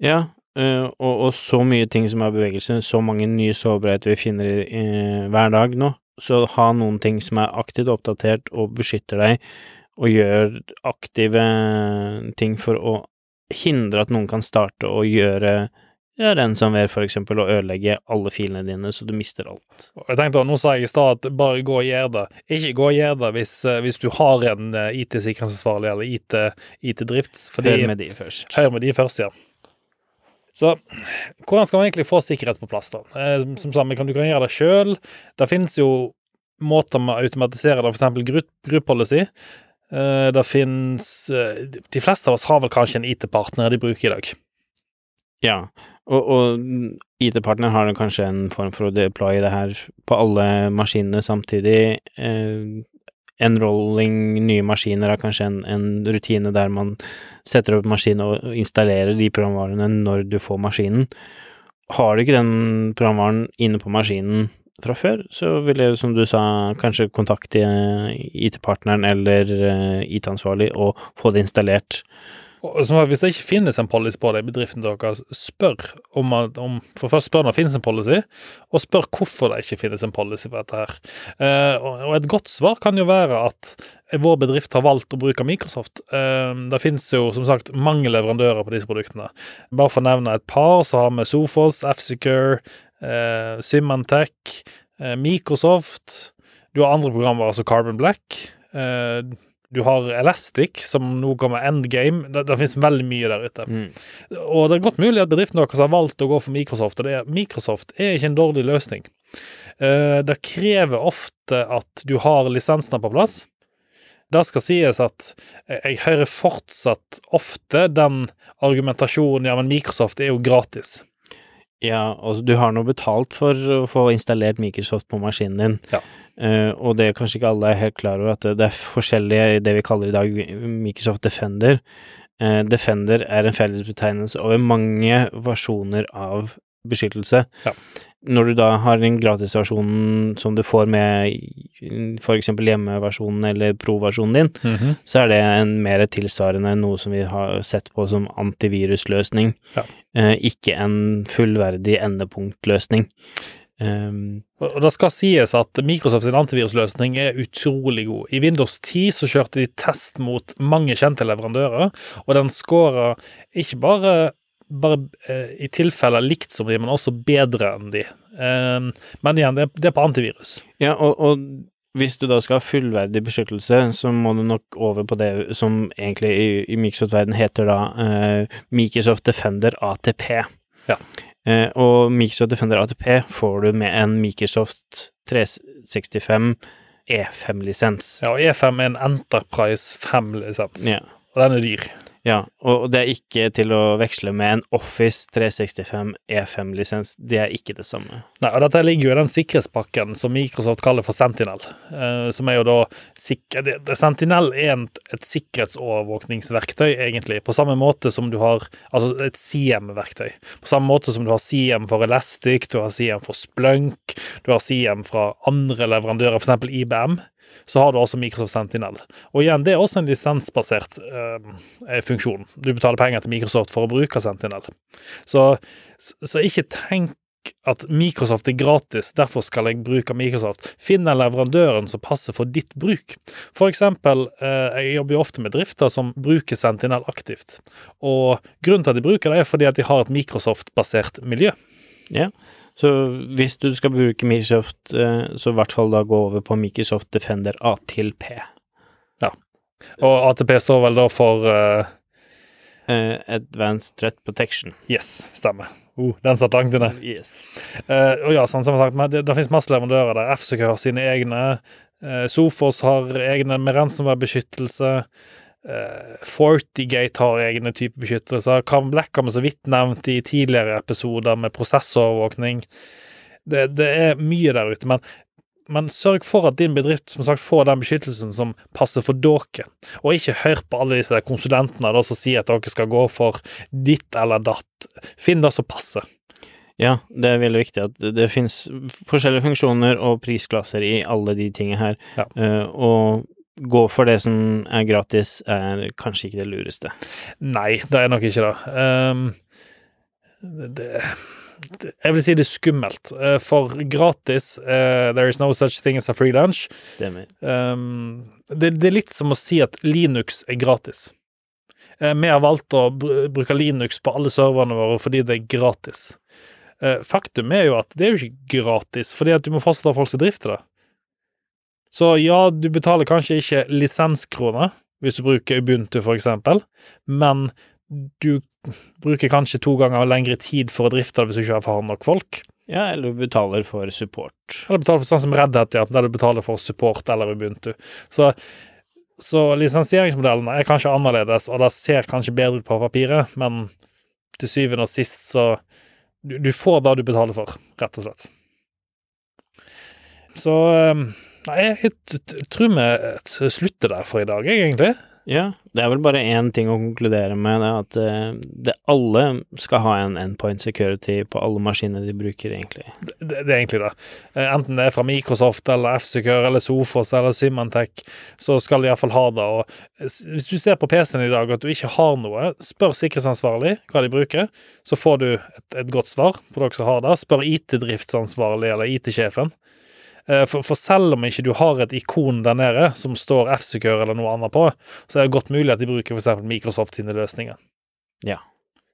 Speaker 3: Ja, eh, og, og så mye ting som er bevegelse, så mange nye sårbarheter vi finner i, eh, hver dag nå. Så ha noen ting som er aktivt oppdatert og beskytter deg, og gjør aktive ting for å hindre at noen kan starte å gjøre ja, ransomware, for eksempel, og ødelegge alle filene dine, så du mister alt.
Speaker 2: Jeg tenkte, Nå sa jeg i stad at bare gå og gjør det. Ikke gå og gjør det hvis, eh, hvis du har en eh, IT-sikkerhetsansvarlig eller IT, IT-drifts, IT
Speaker 3: Hør med de først.
Speaker 2: Hør med de først, ja. Så hvordan skal man egentlig få sikkerhet på plass, da? Eh, Som sagt, du kan gjøre det sjøl. Det finnes jo måter med å automatisere det, f.eks. group, group policy. Eh, Det fins eh, De fleste av oss har vel kanskje en IT-partner de bruker i dag.
Speaker 3: Ja, og, og IT-partner har kanskje en form for å deploye det her på alle maskinene samtidig. Eh, enrolling nye maskiner er kanskje en, en rutine der man setter opp maskinen og installerer de programvarene når du får maskinen. Har du ikke den programvaren inne på maskinen fra før, så vil jeg, som du sa, kanskje kontakte IT-partneren eller eh, IT-ansvarlig og få det installert.
Speaker 2: Hvis det ikke finnes en policy på det i bedriften deres, spør om, om For først spør om det finnes en policy, og spør hvorfor det ikke finnes en policy på dette. her. Eh, og et godt svar kan jo være at vår bedrift har valgt å bruke Microsoft. Eh, det finnes jo som sagt mange leverandører på disse produktene. Bare for å nevne et par, så har vi Sofos, F-Secure, eh, Symantec, eh, Microsoft. Du har andre programmer, altså Carbon Black. Eh, du har Elastic, som nå kommer Endgame. Det, det finnes veldig mye der ute.
Speaker 3: Mm.
Speaker 2: Og det er godt mulig at bedriften deres har valgt å gå for Microsoft, og det er, Microsoft er ikke en dårlig løsning. Eh, det krever ofte at du har lisensene på plass. Det skal sies at jeg hører fortsatt ofte den argumentasjonen ja, men Microsoft er jo gratis.
Speaker 3: Ja, altså du har nå betalt for å få installert Microsoft på maskinen din.
Speaker 2: Ja.
Speaker 3: uh, og det er kanskje ikke alle er helt klar over at det, er forskjellige, det vi kaller i dag Microsoft Defender. Uh, Defender er en fellesbetegnelse over mange versjoner av beskyttelse.
Speaker 2: Ja.
Speaker 3: Når du da har den gratisversjonen som du får med eksempel hjemmeversjonen eller pro-versjonen din,
Speaker 2: -hmm.
Speaker 3: så er det en mer tilsvarende noe som vi har sett på som antivirusløsning,
Speaker 2: Ja.
Speaker 3: eh, ikke en fullverdig endepunktløsning. Um,
Speaker 2: Og det skal sies at Microsofts antivirusløsning er utrolig god. I Windows 10 så kjørte de test mot mange kjente leverandører, og den scora ikke bare, bare eh, i tilfeller likt som de, men også bedre enn de. Eh, men igjen, det, det er på antivirus.
Speaker 3: ja, og, og hvis du da skal ha fullverdig beskyttelse, så må du nok over på det som egentlig i, i Microsoft-verden heter da eh, Microsoft Defender ATP.
Speaker 2: Ja.
Speaker 3: Eh, og Microsoft Defender ATP får du med en Microsoft 365 E5-lisens.
Speaker 2: Ja, og E5 er en Enterprise 5-lisens,
Speaker 3: Ja.
Speaker 2: og den er dyr.
Speaker 3: Ja, og det er ikke til å veksle med en Office 365 E5-lisens. Det er ikke det samme.
Speaker 2: Nei, og Dette ligger jo i den sikkerhetspakken som Microsoft kaller for Sentinel. eh, som er jo da sikker, Sentinel er en, et sikkerhetsovervåkningsverktøy, egentlig. På samme måte som du har Altså et CM-verktøy. På samme måte som du har CM for Elastic, du har CM for Splunk, du har CM fra andre leverandører, f.eks. IBM. Så har du også Microsoft Sentinel. Og igjen, det er også en lisensbasert eh, funksjon. Du betaler penger til Microsoft for å bruke Sentinel. Så, så ikke tenk at Microsoft er gratis, derfor skal jeg bruke Microsoft. Finn den leverandøren som passer for ditt bruk. For eksempel, eh, jeg jobber jo ofte med drifter som bruker Sentinel aktivt. Og grunnen til at de bruker det, er fordi at de har et Microsoft-basert miljø.
Speaker 3: Ja, så hvis du skal bruke Microsoft, eh, så i hvert fall da gå over på Microsoft Defender A til P. Ja.
Speaker 2: Og ATP står vel da for
Speaker 3: uh... Advanced Threat Protection.
Speaker 2: Yes, stemmer. Uh, den satt langt inne.
Speaker 3: Yes.
Speaker 2: Uh, og ja, sånn som jeg har sagt, det, det finnes masse leverandører der. FCK har sine egne. Sofos har egne med ransomware-beskyttelse. Uh, Fortigate har egne typer beskyttelser. Carbon Black har vi så vidt nevnt i tidligere episoder med prosessovervåkning. Det, det er mye der ute, men, men sørg for at din bedrift som sagt får den beskyttelsen som passer for dere, og ikke hør på alle disse konsulentene da, som sier at dere skal gå for ditt eller datt. Finn det som passer.
Speaker 3: Ja, det er veldig viktig at det finnes forskjellige funksjoner og prisklasser i alle de tingene her.
Speaker 2: Ja.
Speaker 3: uh, og gå for det som er gratis, er kanskje ikke det lureste.
Speaker 2: Nei, det er nok ikke det. Um, det, det jeg vil si det er skummelt. Eh, For gratis uh, There is no such thing as a free lunch.
Speaker 3: Stemmer.
Speaker 2: Um, det, det er litt som å si at Linux er gratis. Uh, Vi har valgt å bruke Linux på alle serverne våre fordi det er gratis. Faktum er jo at det er jo ikke gratis, fordi at du må fortsatt ha folk som drifter det. Så ja, du betaler kanskje ikke lisenskroner hvis du bruker Ubuntu, for eksempel, men du bruker kanskje to ganger lengre tid for å drifte det hvis du ikke har nok folk.
Speaker 3: Ja, eller du betaler for support.
Speaker 2: Eller betaler for sånn som Red Hat, ja, der du betaler for support eller Ubuntu. Så, så lisensieringsmodellene er kanskje annerledes, og det ser kanskje bedre ut på papiret, men til syvende og sist så Du, du får det du betaler for, rett og slett. Så um, Nei, jeg tror vi slutter der for i dag, egentlig.
Speaker 3: Ja, det er vel bare én ting å konkludere med, det er at eh, det alle skal ha en endpoint security på alle maskiner de bruker, egentlig.
Speaker 2: Det, det er egentlig det. Eh, Enten det er fra Microsoft eller F-Secure eller Sofos eller Symantec, så skal de iallfall ha det. Og hvis du ser på PC-en i dag at du ikke har noe, spør sikkerhetsansvarlig hva de bruker, så får du et, et godt svar for dere som har det. Spør IT-driftsansvarlig eller IT-sjefen. Eh, For, for selv om ikke du har et ikon der nede som står F-Secure eller noe annet på, så er det godt mulig at de bruker f.eks. Microsoft sine løsninger.
Speaker 3: Ja.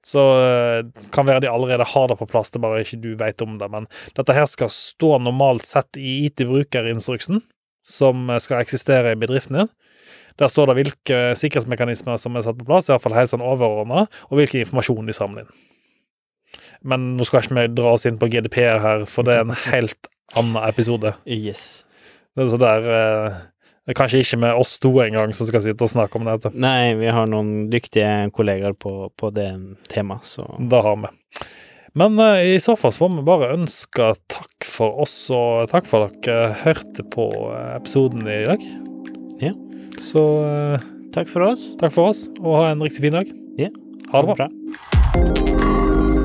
Speaker 2: Så eh, kan være de allerede har det på plass, det er bare ikke du vet om det. Men dette her skal stå normalt sett i IT-brukerinstruksen, som eh, skal eksistere i bedriften din. Der står det hvilke sikkerhetsmekanismer som er satt på plass, iallfall helt sånn overordna, og hvilken informasjon de samler inn. Men nå skal ikke vi dra oss inn på GDPR her, for det er en helt annen episode.
Speaker 3: Yes.
Speaker 2: Det er så eh, Det er kanskje ikke med oss to engang som skal sitte og snakke om dette.
Speaker 3: Nei, vi har noen dyktige kollegaer på, på det temaet, så
Speaker 2: Det har vi. Men eh, i så fall så får vi bare ønske takk for oss, og takk for at dere hørte på eh, episoden i dag.
Speaker 3: Ja.
Speaker 2: Så eh,
Speaker 3: takk for oss.
Speaker 2: takk for oss, og ha en riktig fin dag.
Speaker 3: Ja.
Speaker 2: Ha det bra.